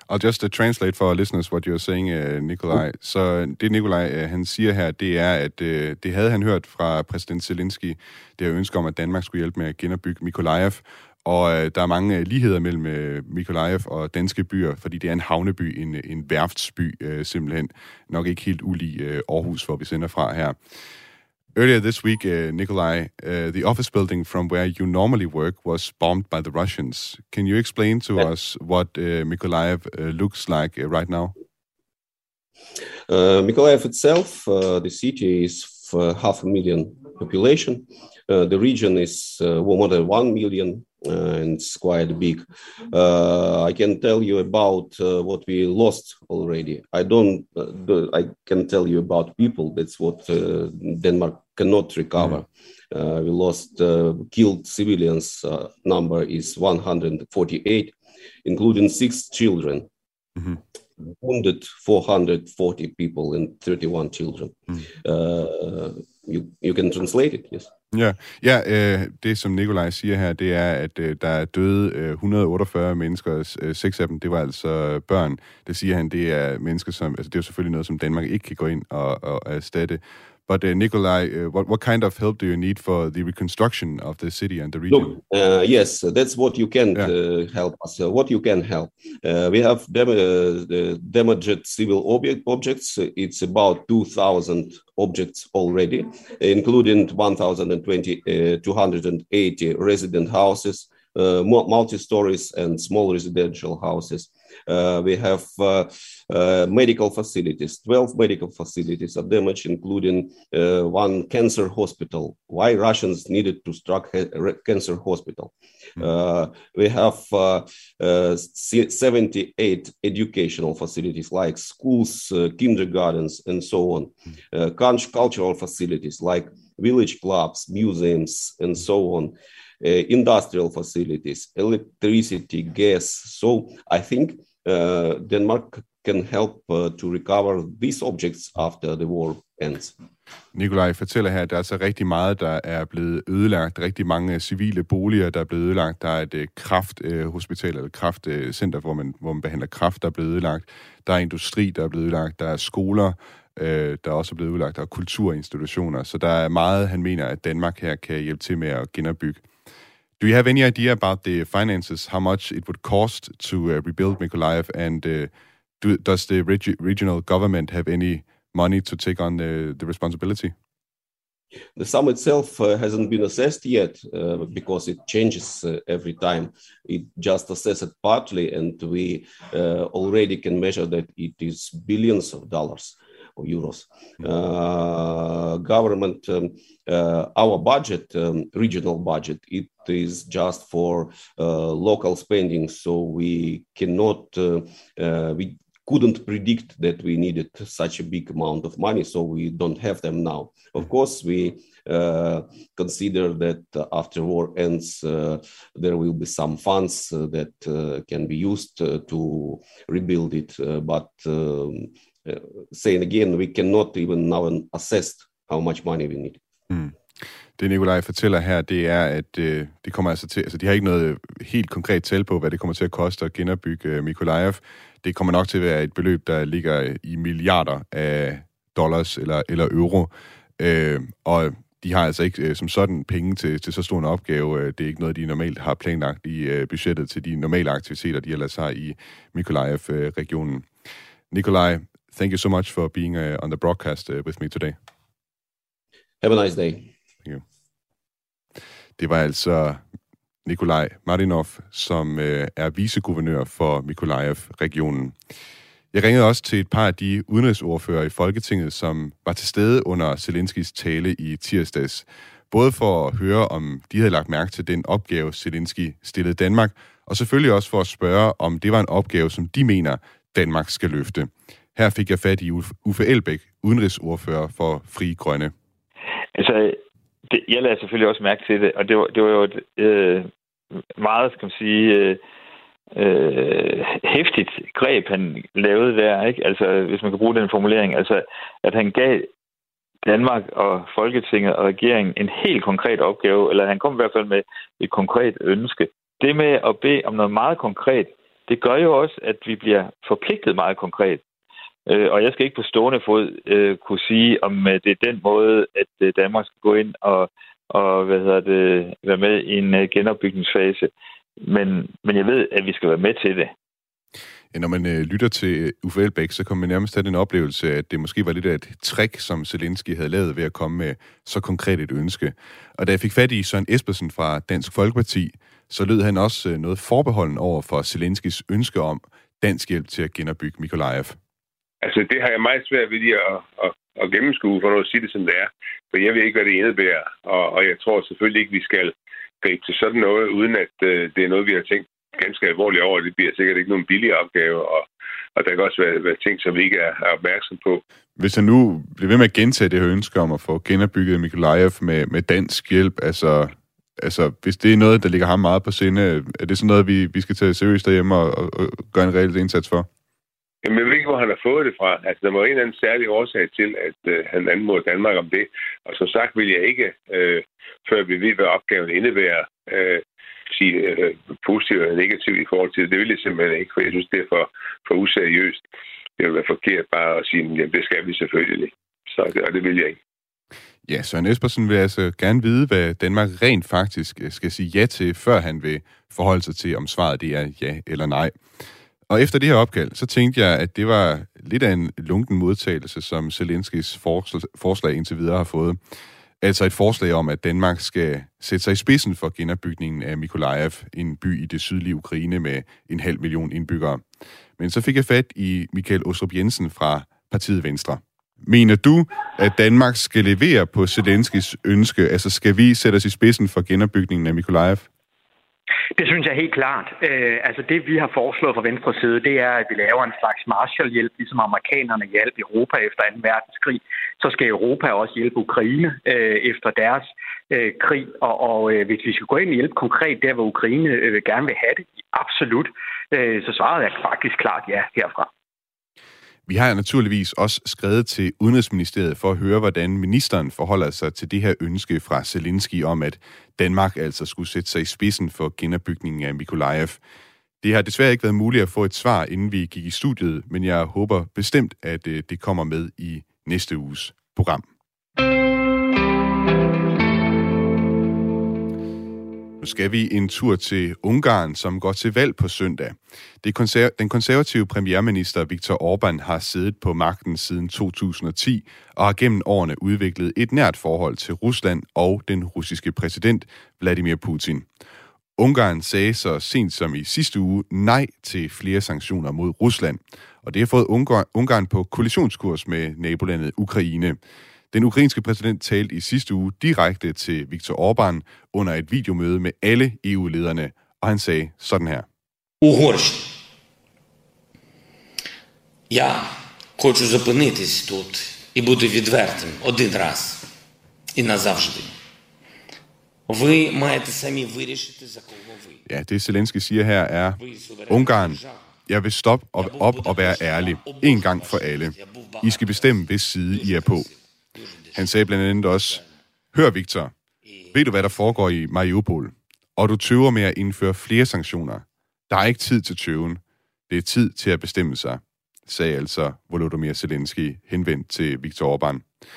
I'll just uh, translate for our listeners what you're saying, uh, Nikolaj. Så det Nikolaj uh, han siger her, det er, at uh, det havde han hørt fra præsident Zelensky, det er ønske om, at Danmark skulle hjælpe med at genopbygge Mikolajev. Og uh, der er mange uh, ligheder mellem uh, Mikolajev og danske byer, fordi det er en havneby, en, en værftsby uh, simpelthen. Nok ikke helt ulig uh, Aarhus, hvor vi sender fra her. Earlier this week, uh, Nikolai, uh, the office building from where you normally work was bombed by the Russians. Can you explain to yeah. us what uh, Mykolaiv uh, looks like uh, right now? Uh, Mykolaiv itself, uh, the city is half a million population. The region is more than one million uh, and it's quite big. Uh, I can tell you about uh, what we lost already. I don't. I can tell you about people. That's what Denmark cannot recover. Mm. we lost killed civilians. number is 148, including six children. Mm-hmm wounded 440 people and 31 children. Mm. Uh, you, you can translate it, yes. Ja, ja øh, det som Nikolaj siger her, det er, at øh, der er døde øh, 148 mennesker, øh, seks af dem, det var altså børn. Det siger han, det er mennesker, som, altså det er jo selvfølgelig noget, som Danmark ikke kan gå ind og, og erstatte. But uh, Nikolai, uh, what what kind of help do you need for the reconstruction of the city and the region? Look, uh, yes, that's what you can yeah. Uh, help us. Uh, what you can help. Uh, we have damaged civil object objects. It's about two thousand objects already, including 1,020, 280 resident houses, multi-stories, and small residential houses. Uh, we have uh, uh, medical facilities, 12 medical facilities are damaged, including one cancer hospital. Why Russians needed to strike a cancer hospital? Mm. we have 78 educational facilities like schools, kindergartens, and so on. Mm. cultural facilities like village clubs, museums, and so on. Uh, industrial facilities, electricity, gas. So I think uh, Denmark can help uh, to recover these objects after the war ends. Nikolaj fortæller her, at der er altså rigtig meget, der er blevet ødelagt. Rigtig mange civile boliger, der er blevet ødelagt. Der er et øh, krafthospital øh, eller et kraftcenter, hvor man, hvor man behandler kraft, der er blevet ødelagt. Der er industri, der er blevet ødelagt. Der er skoler, øh, der også er blevet ødelagt. Der er kulturinstitutioner. Så der er meget, han mener, at Danmark her kan hjælpe til med at genopbygge. Do you have any idea about the finances, how much it would cost to uh, rebuild Mykolaiv, and uh, do, does the reg regional government have any money to take on the, the responsibility? The sum itself uh, hasn't been assessed yet uh, because it changes uh, every time. It just assessed partly, and we uh, already can measure that it is billions of dollars or euros. Uh, government, um, uh, our budget, um, regional budget, it is just for uh, local spending, so we cannot, we couldn't predict that we needed such a big amount of money, so we don't have them now. Of course, we uh, consider that after war ends, uh, there will be some funds uh, that can be used to rebuild it. but um, Uh, saying again, we cannot even now assess how much money we need. Mm. Det Nikolaj fortæller her, det er, at øh, det kommer altså til, altså de har ikke noget helt konkret tal på, hvad det kommer til at koste at genopbygge øh, Mikolajev. Det kommer nok til at være et beløb, der ligger i milliarder af dollars eller, eller euro. Øh, og de har altså ikke øh, som sådan penge til, til så stor en opgave. Øh, det er ikke noget, de normalt har planlagt i øh, budgettet til de normale aktiviteter, de ellers har i Mikolajev-regionen. Øh, Nikolaj, thank you so much for being uh, on the broadcast uh, with me today. Have a nice day. Thank you. Det var altså Nikolaj Marinov, som øh, er viceguvernør for Mikolajev-regionen. Jeg ringede også til et par af de udenrigsordfører i Folketinget, som var til stede under Zelenskis tale i tirsdags. Både for at høre, om de havde lagt mærke til den opgave, Zelensky stillede Danmark, og selvfølgelig også for at spørge, om det var en opgave, som de mener, Danmark skal løfte. Her fik jeg fat i Uffe Elbæk, udenrigsordfører for Fri Grønne. Altså, det, jeg lagde selvfølgelig også mærke til det, og det var, det var jo et øh, meget, skal man sige, øh, øh, hæftigt greb, han lavede der, ikke? Altså, hvis man kan bruge den formulering, altså, at han gav Danmark og Folketinget og regeringen en helt konkret opgave, eller han kom i hvert fald med et konkret ønske. Det med at bede om noget meget konkret, det gør jo også, at vi bliver forpligtet meget konkret. Øh, og jeg skal ikke på stående fod øh, kunne sige, om øh, det er den måde, at øh, Danmark skal gå ind og, og hvad hedder det, være med i en øh, genopbygningsfase. Men, men jeg ved, at vi skal være med til det. Ja, når man øh, lytter til øh, Uffe Elbæk, så kommer man nærmest have den oplevelse, at det måske var lidt af et trick, som Zelensky havde lavet ved at komme med så konkret et ønske. Og da jeg fik fat i Søren Espersen fra Dansk Folkeparti, så lød han også øh, noget forbeholden over for Zelenskys ønske om dansk hjælp til at genopbygge Mikolajev. Altså, det har jeg meget svært ved lige at, at, at gennemskue, for at sige det som det er. For jeg ved ikke, hvad det indebærer, og, og jeg tror selvfølgelig ikke, vi skal gribe til sådan noget, uden at øh, det er noget, vi har tænkt ganske alvorligt over. Det bliver sikkert ikke nogen billig opgave, og, og der kan også være, være ting, som vi ikke er, er opmærksom på. Hvis han nu bliver ved med at gentage det her ønske om at få genopbygget Mikolajev med, med dansk hjælp, altså, altså hvis det er noget, der ligger ham meget på sinde, er det sådan noget, vi, vi skal tage seriøst derhjemme og, og, og gøre en reel indsats for? Jamen, jeg ved ikke, hvor han har fået det fra. Altså, der må en eller anden særlig årsag til, at øh, han anmoder Danmark om det. Og som sagt vil jeg ikke, øh, før vi ved, hvad opgaven indebærer, øh, sige øh, positivt eller negativt i forhold til det. Det vil jeg simpelthen ikke, for jeg synes, det er for, for useriøst. Det vil være forkert bare at sige, jamen, det skal vi selvfølgelig. Så det, og det vil jeg ikke. Ja, Søren Espersen vil altså gerne vide, hvad Danmark rent faktisk øh, skal sige ja til, før han vil forholde sig til, om svaret det er ja eller nej. Og efter det her opkald, så tænkte jeg, at det var lidt af en lunken modtagelse, som Zelenskis forslag indtil videre har fået. Altså et forslag om, at Danmark skal sætte sig i spidsen for genopbygningen af Mikolajev, en by i det sydlige Ukraine med en halv million indbyggere. Men så fik jeg fat i Michael Ostrup Jensen fra partiet Venstre. Mener du, at Danmark skal levere på Zelenskis ønske? Altså skal vi sætte os i spidsen for genopbygningen af Mikolajev? Det synes jeg helt klart. Øh, altså det, vi har foreslået fra venstre side, det er, at vi laver en slags Marshallhjælp, ligesom amerikanerne hjalp Europa efter 2. verdenskrig. Så skal Europa også hjælpe Ukraine øh, efter deres øh, krig. Og, og øh, hvis vi skal gå ind og hjælpe konkret der, hvor Ukraine øh, gerne vil have det, absolut, øh, så svaret er faktisk klart ja herfra. Vi har naturligvis også skrevet til Udenrigsministeriet for at høre, hvordan ministeren forholder sig til det her ønske fra Zelensky om, at Danmark altså skulle sætte sig i spidsen for genopbygningen af Mikolajev. Det har desværre ikke været muligt at få et svar, inden vi gik i studiet, men jeg håber bestemt, at øh, det kommer med i næste uges program. Nu skal vi en tur til Ungarn, som går til valg på søndag. Det konser- den konservative premierminister Viktor Orbán har siddet på magten siden 2010 og har gennem årene udviklet et nært forhold til Rusland og den russiske præsident Vladimir Putin. Ungarn sagde så sent som i sidste uge nej til flere sanktioner mod Rusland, og det har fået Ungarn på kollisionskurs med nabolandet Ukraine. Den ukrainske præsident talte i sidste uge direkte til Viktor Orbán under et videomøde med alle EU-lederne, og han sagde sådan her. Угорщина. Я хочу зупинитись тут і бути відвертим один раз і назавжди. Ви маєте самі вирішити, за кого ви. Ja, det Zelensky siger her er, Ungarn, jeg vil stoppe op, op og være ærlig, en gang for alle. I skal bestemme, hvis side I er på. Han sagde blandt andet også, Hør Victor, ved du hvad der foregår i Mariupol? Og du tøver med at indføre flere sanktioner. Der er ikke tid til tøven. Det er tid til at bestemme sig, sagde altså Volodymyr Zelensky henvendt til Viktor Orbán.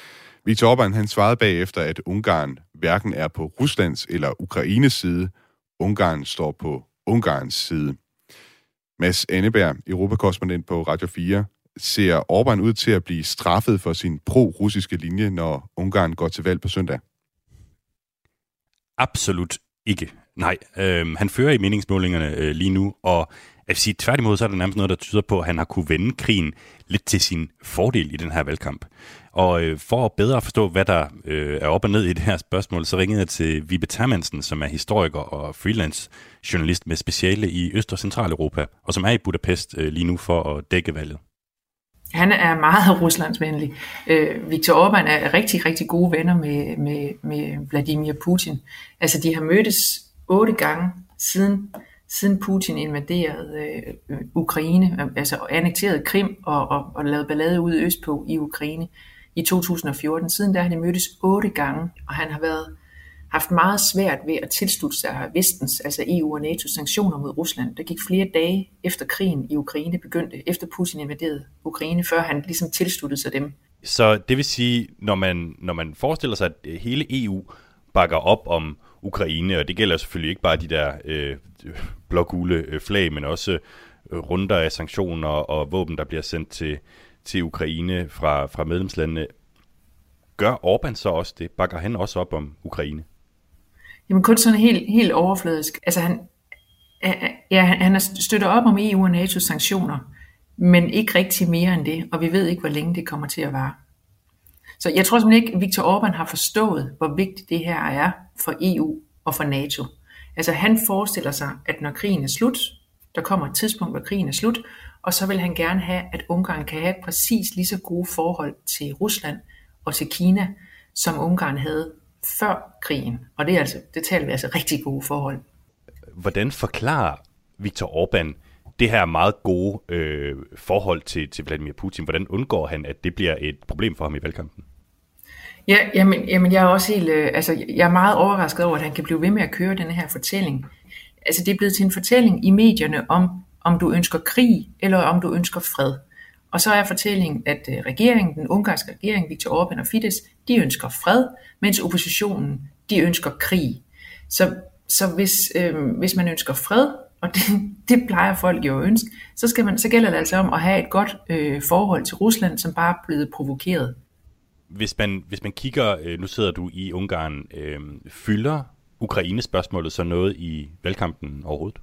Viktor Orbán han svarede bagefter, at Ungarn hverken er på Ruslands eller Ukraines side. Ungarn står på Ungarns side. Mads Anneberg, europakorrespondent på Radio 4, ser Orbán ud til at blive straffet for sin pro-russiske linje, når Ungarn går til valg på søndag? Absolut ikke. Nej, øh, han fører i meningsmålingerne øh, lige nu, og jeg vil sige, tværtimod så er der nærmest noget, der tyder på, at han har kunne vende krigen lidt til sin fordel i den her valgkamp. Og øh, for at bedre forstå, hvad der øh, er op og ned i det her spørgsmål, så ringede jeg til Vibe Termansen, som er historiker og freelance journalist med speciale i Øst- og Centraleuropa, og som er i Budapest øh, lige nu for at dække valget. Han er meget ruslandsvenlig. Øh, Viktor Orbán er rigtig, rigtig gode venner med, med, med Vladimir Putin. Altså, de har mødtes otte gange siden, siden Putin invaderede øh, Ukraine, altså annekterede Krim og, og, og lavede ballade ud østpå i Ukraine. i 2014. Siden da har de mødtes otte gange, og han har været haft meget svært ved at tilslutte sig vestens, altså EU og NATO sanktioner mod Rusland. Der gik flere dage efter krigen i Ukraine begyndte, efter Putin invaderede Ukraine, før han ligesom tilsluttede sig dem. Så det vil sige, når man, når man forestiller sig, at hele EU bakker op om Ukraine, og det gælder selvfølgelig ikke bare de der øh, blågule øh, flag, men også øh, runder af sanktioner og våben, der bliver sendt til, til Ukraine fra, fra medlemslandene. Gør Orbán så også det? Bakker han også op om Ukraine? Jamen kun sådan helt, helt overfladisk. Altså han, ja, han støtter op om EU og NATO's sanktioner, men ikke rigtig mere end det, og vi ved ikke, hvor længe det kommer til at vare. Så jeg tror simpelthen ikke, at Viktor Orbán har forstået, hvor vigtigt det her er for EU og for NATO. Altså han forestiller sig, at når krigen er slut, der kommer et tidspunkt, hvor krigen er slut, og så vil han gerne have, at Ungarn kan have præcis lige så gode forhold til Rusland og til Kina, som Ungarn havde før krigen. Og det, er altså, det taler vi altså rigtig gode forhold. Hvordan forklarer Viktor Orbán det her meget gode øh, forhold til, til Vladimir Putin? Hvordan undgår han, at det bliver et problem for ham i valgkampen? Ja, jamen, jamen jeg er også helt, øh, altså jeg er meget overrasket over, at han kan blive ved med at køre den her fortælling. Altså det er blevet til en fortælling i medierne om, om du ønsker krig, eller om du ønsker fred. Og så er fortællingen, at øh, regeringen, den ungarske regering, Viktor Orbán og Fidesz, de ønsker fred, mens oppositionen, de ønsker krig. Så, så hvis, øh, hvis man ønsker fred, og det, det plejer folk jo at ønske, så, skal man, så gælder det altså om at have et godt øh, forhold til Rusland, som bare er blevet provokeret. Hvis man, hvis man kigger, øh, nu sidder du i Ungarn, øh, fylder Ukraine-spørgsmålet så noget i valgkampen overhovedet?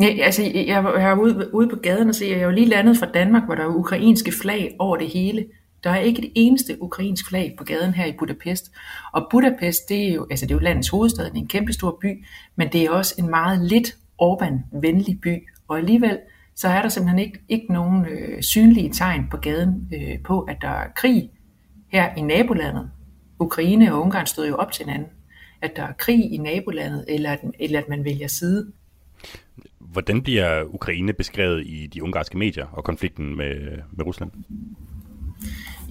Ja, altså, jeg, jeg var ude, ude på gaden og se, jeg er jo lige landet fra Danmark, hvor der er ukrainske flag over det hele. Der er ikke et eneste ukrainsk flag på gaden her i Budapest. Og Budapest, det er jo, altså det er jo landets hovedstad, det er en kæmpe stor by, men det er også en meget lidt Orbán-venlig by. Og alligevel, så er der simpelthen ikke, ikke nogen øh, synlige tegn på gaden øh, på, at der er krig her i nabolandet. Ukraine og Ungarn stod jo op til hinanden. At der er krig i nabolandet, eller at, eller at man vælger side. Hvordan bliver Ukraine beskrevet i de ungarske medier og konflikten med, med Rusland?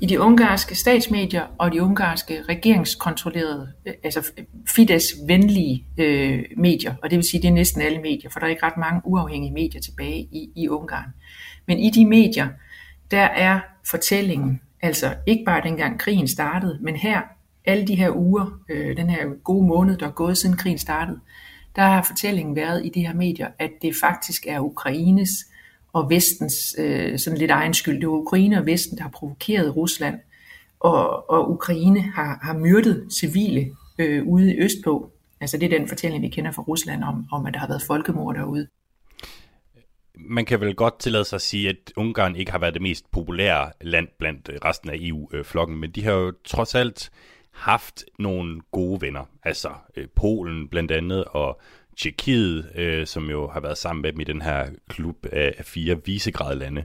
I de ungarske statsmedier og de ungarske regeringskontrollerede, øh, altså Fidesz-venlige øh, medier, og det vil sige, det er næsten alle medier, for der er ikke ret mange uafhængige medier tilbage i, i Ungarn. Men i de medier, der er fortællingen, altså ikke bare dengang krigen startede, men her, alle de her uger, øh, den her gode måned, der er gået siden krigen startede, der har fortællingen været i de her medier, at det faktisk er Ukraines og vestens øh, sådan lidt egen skyld. Det var Ukraine og vesten, der har provokeret Rusland, og, og Ukraine har, har myrdet civile øh, ude i Østpå. Altså det er den fortælling, vi kender fra Rusland om, om at der har været folkemord derude. Man kan vel godt tillade sig at sige, at Ungarn ikke har været det mest populære land blandt øh, resten af EU-flokken, øh, men de har jo trods alt haft nogle gode venner. Altså øh, Polen blandt andet, og Tjekkiet, øh, som jo har været sammen med dem i den her klub af, af fire visegradlande.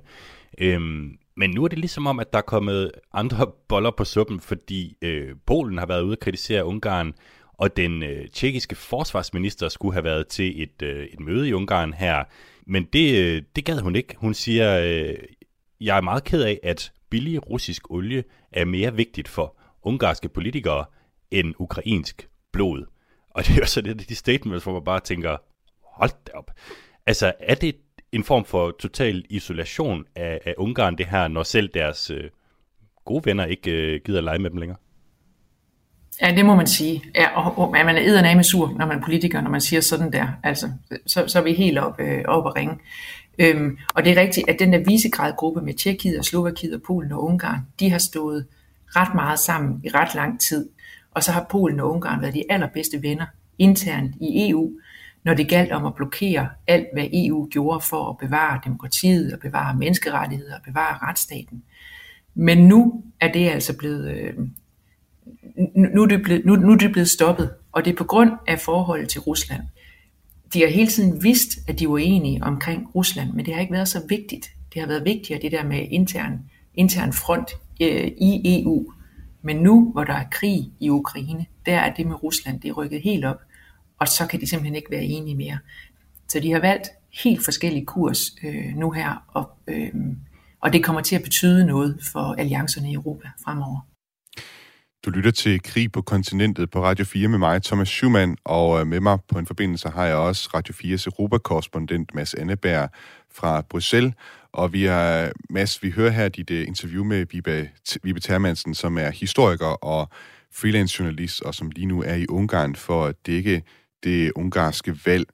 Øhm, men nu er det ligesom om, at der er kommet andre boller på suppen, fordi øh, Polen har været ude at kritisere Ungarn, og den øh, tjekkiske forsvarsminister skulle have været til et, øh, et møde i Ungarn her, men det, øh, det gad hun ikke. Hun siger, øh, jeg er meget ked af, at billig russisk olie er mere vigtigt for ungarske politikere end ukrainsk blod. Og det er jo så det, de statements, hvor man bare tænker, hold da op. Altså, er det en form for total isolation af, af Ungarn, det her, når selv deres øh, gode venner ikke øh, gider lege med dem længere? Ja, det må man sige. Ja, og, og man er eddernamme sur, når man er politiker, når man siger sådan der. Altså, så, så er vi helt op, øh, op at ringe. Øhm, og det er rigtigt, at den der visegradgruppe med Tjekkiet og Slovakiet og Polen og Ungarn, de har stået ret meget sammen i ret lang tid. Og så har Polen og Ungarn været de allerbedste venner internt i EU, når det galt om at blokere alt, hvad EU gjorde for at bevare demokratiet og bevare menneskerettigheder og bevare retsstaten. Men nu er det altså blevet, øh, nu, er det blevet, nu, nu er det blevet stoppet, og det er på grund af forholdet til Rusland. De har hele tiden vidst, at de var enige omkring Rusland, men det har ikke været så vigtigt. Det har været vigtigere det der med intern, intern front øh, i EU. Men nu, hvor der er krig i Ukraine, der er det med Rusland, det er rykket helt op, og så kan de simpelthen ikke være enige mere. Så de har valgt helt forskellige kurs øh, nu her, og, øh, og det kommer til at betyde noget for alliancerne i Europa fremover. Du lytter til Krig på kontinentet på Radio 4 med mig, Thomas Schumann, og øh, med mig på en forbindelse har jeg også Radio 4's Europakorrespondent Mads Anneberg fra Bruxelles. Og vi har, Mads, vi hører her dit øh, interview med Vibe, Vibe Termansen, som er historiker og freelance journalist, og som lige nu er i Ungarn for at dække det ungarske valg.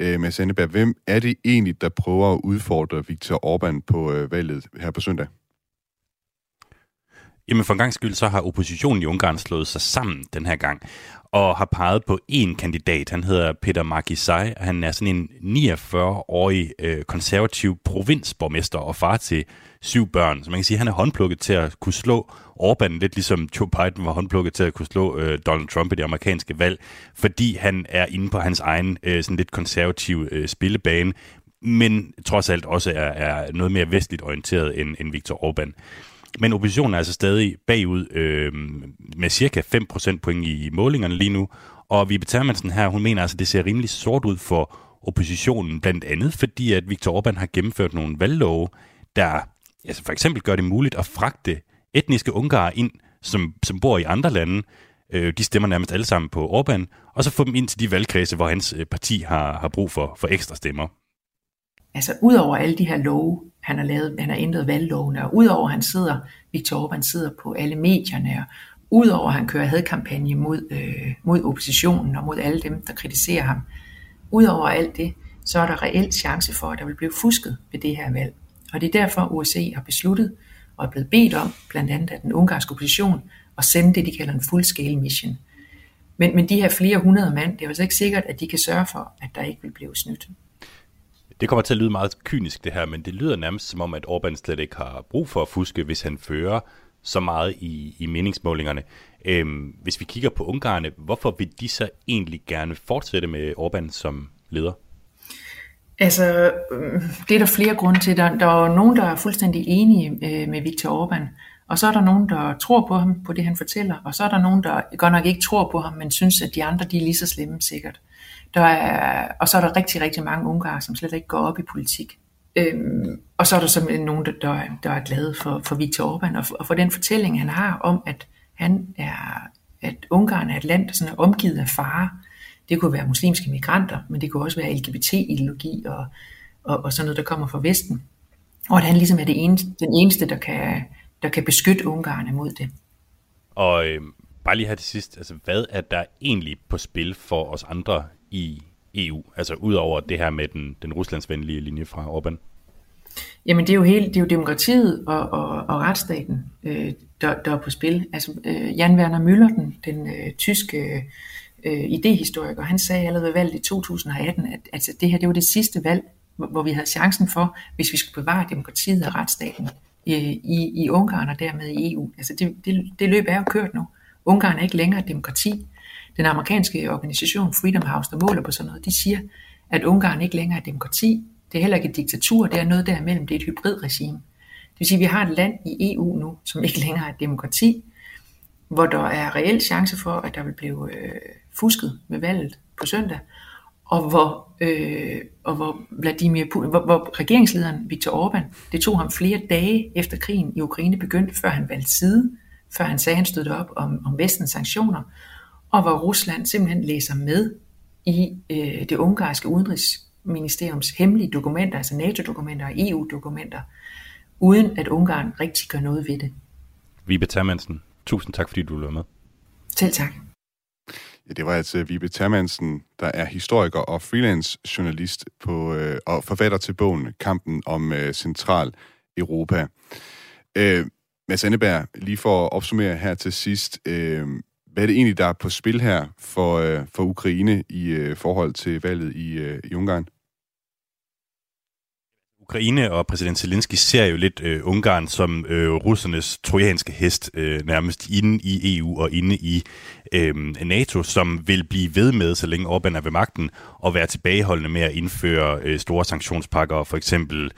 Øh, Mads Anneberg, hvem er det egentlig, der prøver at udfordre Viktor Orbán på øh, valget her på søndag? Jamen for en gang skyld, så har oppositionen i Ungarn slået sig sammen den her gang, og har peget på en kandidat. Han hedder Peter Markisai, og han er sådan en 49-årig øh, konservativ provinsborgmester og far til syv børn. Så man kan sige, at han er håndplukket til at kunne slå Orbán, lidt ligesom Joe Biden var håndplukket til at kunne slå øh, Donald Trump i det amerikanske valg, fordi han er inde på hans egen øh, sådan lidt konservative øh, spillebane, men trods alt også er, er noget mere vestligt orienteret end, end Viktor Orbán. Men oppositionen er altså stadig bagud øh, med cirka 5 procentpoint i målingerne lige nu. Og vi Termansen her, hun mener altså, at det ser rimelig sort ud for oppositionen, blandt andet fordi, at Viktor Orbán har gennemført nogle valglove, der altså for eksempel gør det muligt at fragte etniske ungarer ind, som, som bor i andre lande. Øh, de stemmer nærmest alle sammen på Orbán, og så få dem ind til de valgkredse, hvor hans øh, parti har, har brug for, for ekstra stemmer. Altså udover alle de her love, han har lavet, han har ændret valglovene, og udover han sidder, Viktor Orbán sidder på alle medierne, og udover han kører hadkampagne mod, øh, mod oppositionen og mod alle dem, der kritiserer ham, udover alt det, så er der reelt chance for, at der vil blive fusket ved det her valg. Og det er derfor, USA har besluttet og er blevet bedt om, blandt andet af den ungarske opposition, at sende det, de kalder en full-scale mission. Men, men de her flere hundrede mand, det er altså ikke sikkert, at de kan sørge for, at der ikke vil blive snydt. Det kommer til at lyde meget kynisk det her, men det lyder nærmest som om, at Orbán slet ikke har brug for at fuske, hvis han fører så meget i, i meningsmålingerne. Øhm, hvis vi kigger på Ungarne, hvorfor vil de så egentlig gerne fortsætte med Orbán som leder? Altså, øh, det er der flere grunde til. Der, der er nogen, der er fuldstændig enige øh, med Viktor Orbán, og så er der nogen, der tror på ham, på det han fortæller, og så er der nogen, der godt nok ikke tror på ham, men synes, at de andre de er lige så slemme sikkert. Der er, og så er der rigtig, rigtig mange ungarer, som slet ikke går op i politik. Øhm, og så er der simpelthen nogen, der, der, der er glade for, for Viktor Orbán, og for, og for den fortælling, han har om, at han er, at Ungarn er et land, der sådan er omgivet af fare. Det kunne være muslimske migranter, men det kunne også være LGBT-ideologi og, og, og sådan noget, der kommer fra Vesten. Og at han ligesom er det eneste, den eneste, der kan, der kan beskytte Ungarn imod det. Og øh, bare lige her til sidst, altså hvad er der egentlig på spil for os andre i EU? Altså udover det her med den, den ruslandsvenlige linje fra Orbán? Jamen det er jo hele, det er jo demokratiet og, og, og retsstaten, øh, der, der er på spil. Altså øh, Jan Werner Müller, den, den øh, tyske øh, idehistoriker, han sagde allerede ved valget i 2018, at altså, det her det var det sidste valg, hvor vi havde chancen for, hvis vi skulle bevare demokratiet og retsstaten i, i, i Ungarn og dermed i EU. Altså det, det, det løb er jo kørt nu. Ungarn er ikke længere et demokrati. Den amerikanske organisation Freedom House, der måler på sådan noget, de siger, at Ungarn ikke længere er demokrati. Det er heller ikke et diktatur, det er noget derimellem, det er et hybridregime. Det vil sige, at vi har et land i EU nu, som ikke længere er et demokrati, hvor der er reel chance for, at der vil blive øh, fusket med valget på søndag, og hvor, øh, og hvor Vladimir Putin, hvor, hvor regeringslederen Viktor Orbán, det tog ham flere dage efter krigen i Ukraine begyndte, før han valgte side, før han sagde, at han stod op om, om vestens sanktioner, og hvor Rusland simpelthen læser med i øh, det ungarske udenrigsministeriums hemmelige dokumenter, altså NATO-dokumenter og EU-dokumenter, uden at Ungarn rigtig gør noget ved det. Vibe Termansen, tusind tak, fordi du var med. Selv tak. Ja, det var altså Vibe Termansen, der er historiker og freelance journalist på, øh, og forfatter til bogen Kampen om øh, Central Europa. Øh, Mads Anneberg, lige for at opsummere her til sidst, øh, hvad er det egentlig, der er på spil her for, øh, for Ukraine i øh, forhold til valget i, øh, i Ungarn? Ukraine og præsident Zelensky ser jo lidt øh, Ungarn som øh, russernes trojanske hest, øh, nærmest inde i EU og inde i øh, NATO, som vil blive ved med, så længe Orbán er ved magten, og være tilbageholdende med at indføre øh, store sanktionspakker, for eksempel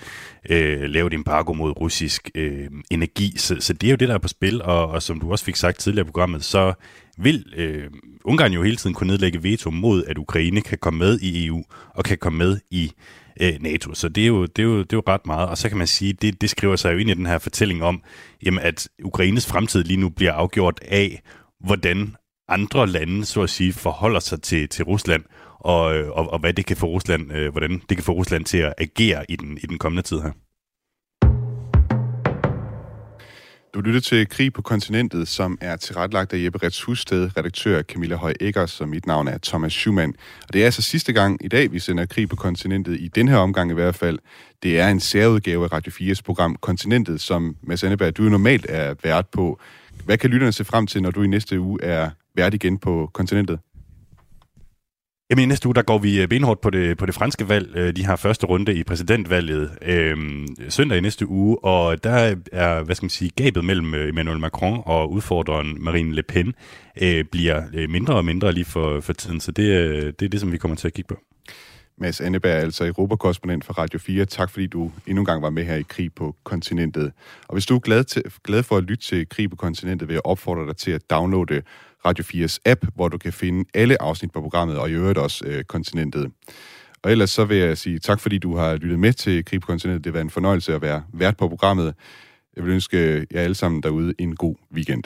øh, lave et embargo mod russisk øh, energi. Så, så det er jo det, der er på spil, og, og som du også fik sagt tidligere i programmet, så vil øh, Ungarn jo hele tiden kunne nedlægge veto mod, at Ukraine kan komme med i EU og kan komme med i øh, NATO. Så det er, jo, det, er jo, det er jo ret meget. Og så kan man sige, det, det skriver sig jo ind i den her fortælling om, jamen, at Ukraines fremtid lige nu bliver afgjort af, hvordan andre lande, så at sige, forholder sig til, til Rusland, og, øh, og, og hvad det kan få Rusland, øh, hvordan det kan få Rusland til at agere i den, i den kommende tid her. Du lytter til Krig på kontinentet, som er tilrettelagt af Jeppe Rets Husted, redaktør Camilla Høj Eggers, og mit navn er Thomas Schumann. Og det er altså sidste gang i dag, vi sender Krig på kontinentet, i den her omgang i hvert fald. Det er en særudgave af Radio 4's program Kontinentet, som Mads Anneberg, du normalt er vært på. Hvad kan lytterne se frem til, når du i næste uge er vært igen på kontinentet? Jamen i næste uge, der går vi øh, benhårdt på det, på det franske valg. Øh, de har første runde i præsidentvalget øh, søndag i næste uge, og der er, hvad skal man sige, gabet mellem øh, Emmanuel Macron og udfordreren Marine Le Pen øh, bliver mindre og mindre lige for, for tiden, så det, det er det, som vi kommer til at kigge på. Mads Anneberg, altså Europakorrespondent for Radio 4. Tak fordi du endnu en gang var med her i Krig på kontinentet. Og hvis du er glad, til, glad for at lytte til Krig på kontinentet, vil jeg opfordre dig til at downloade Radio 4's app, hvor du kan finde alle afsnit på programmet, og i øvrigt også øh, kontinentet. Og ellers så vil jeg sige tak, fordi du har lyttet med til Krig på kontinentet. Det har været en fornøjelse at være vært på programmet. Jeg vil ønske jer alle sammen derude en god weekend.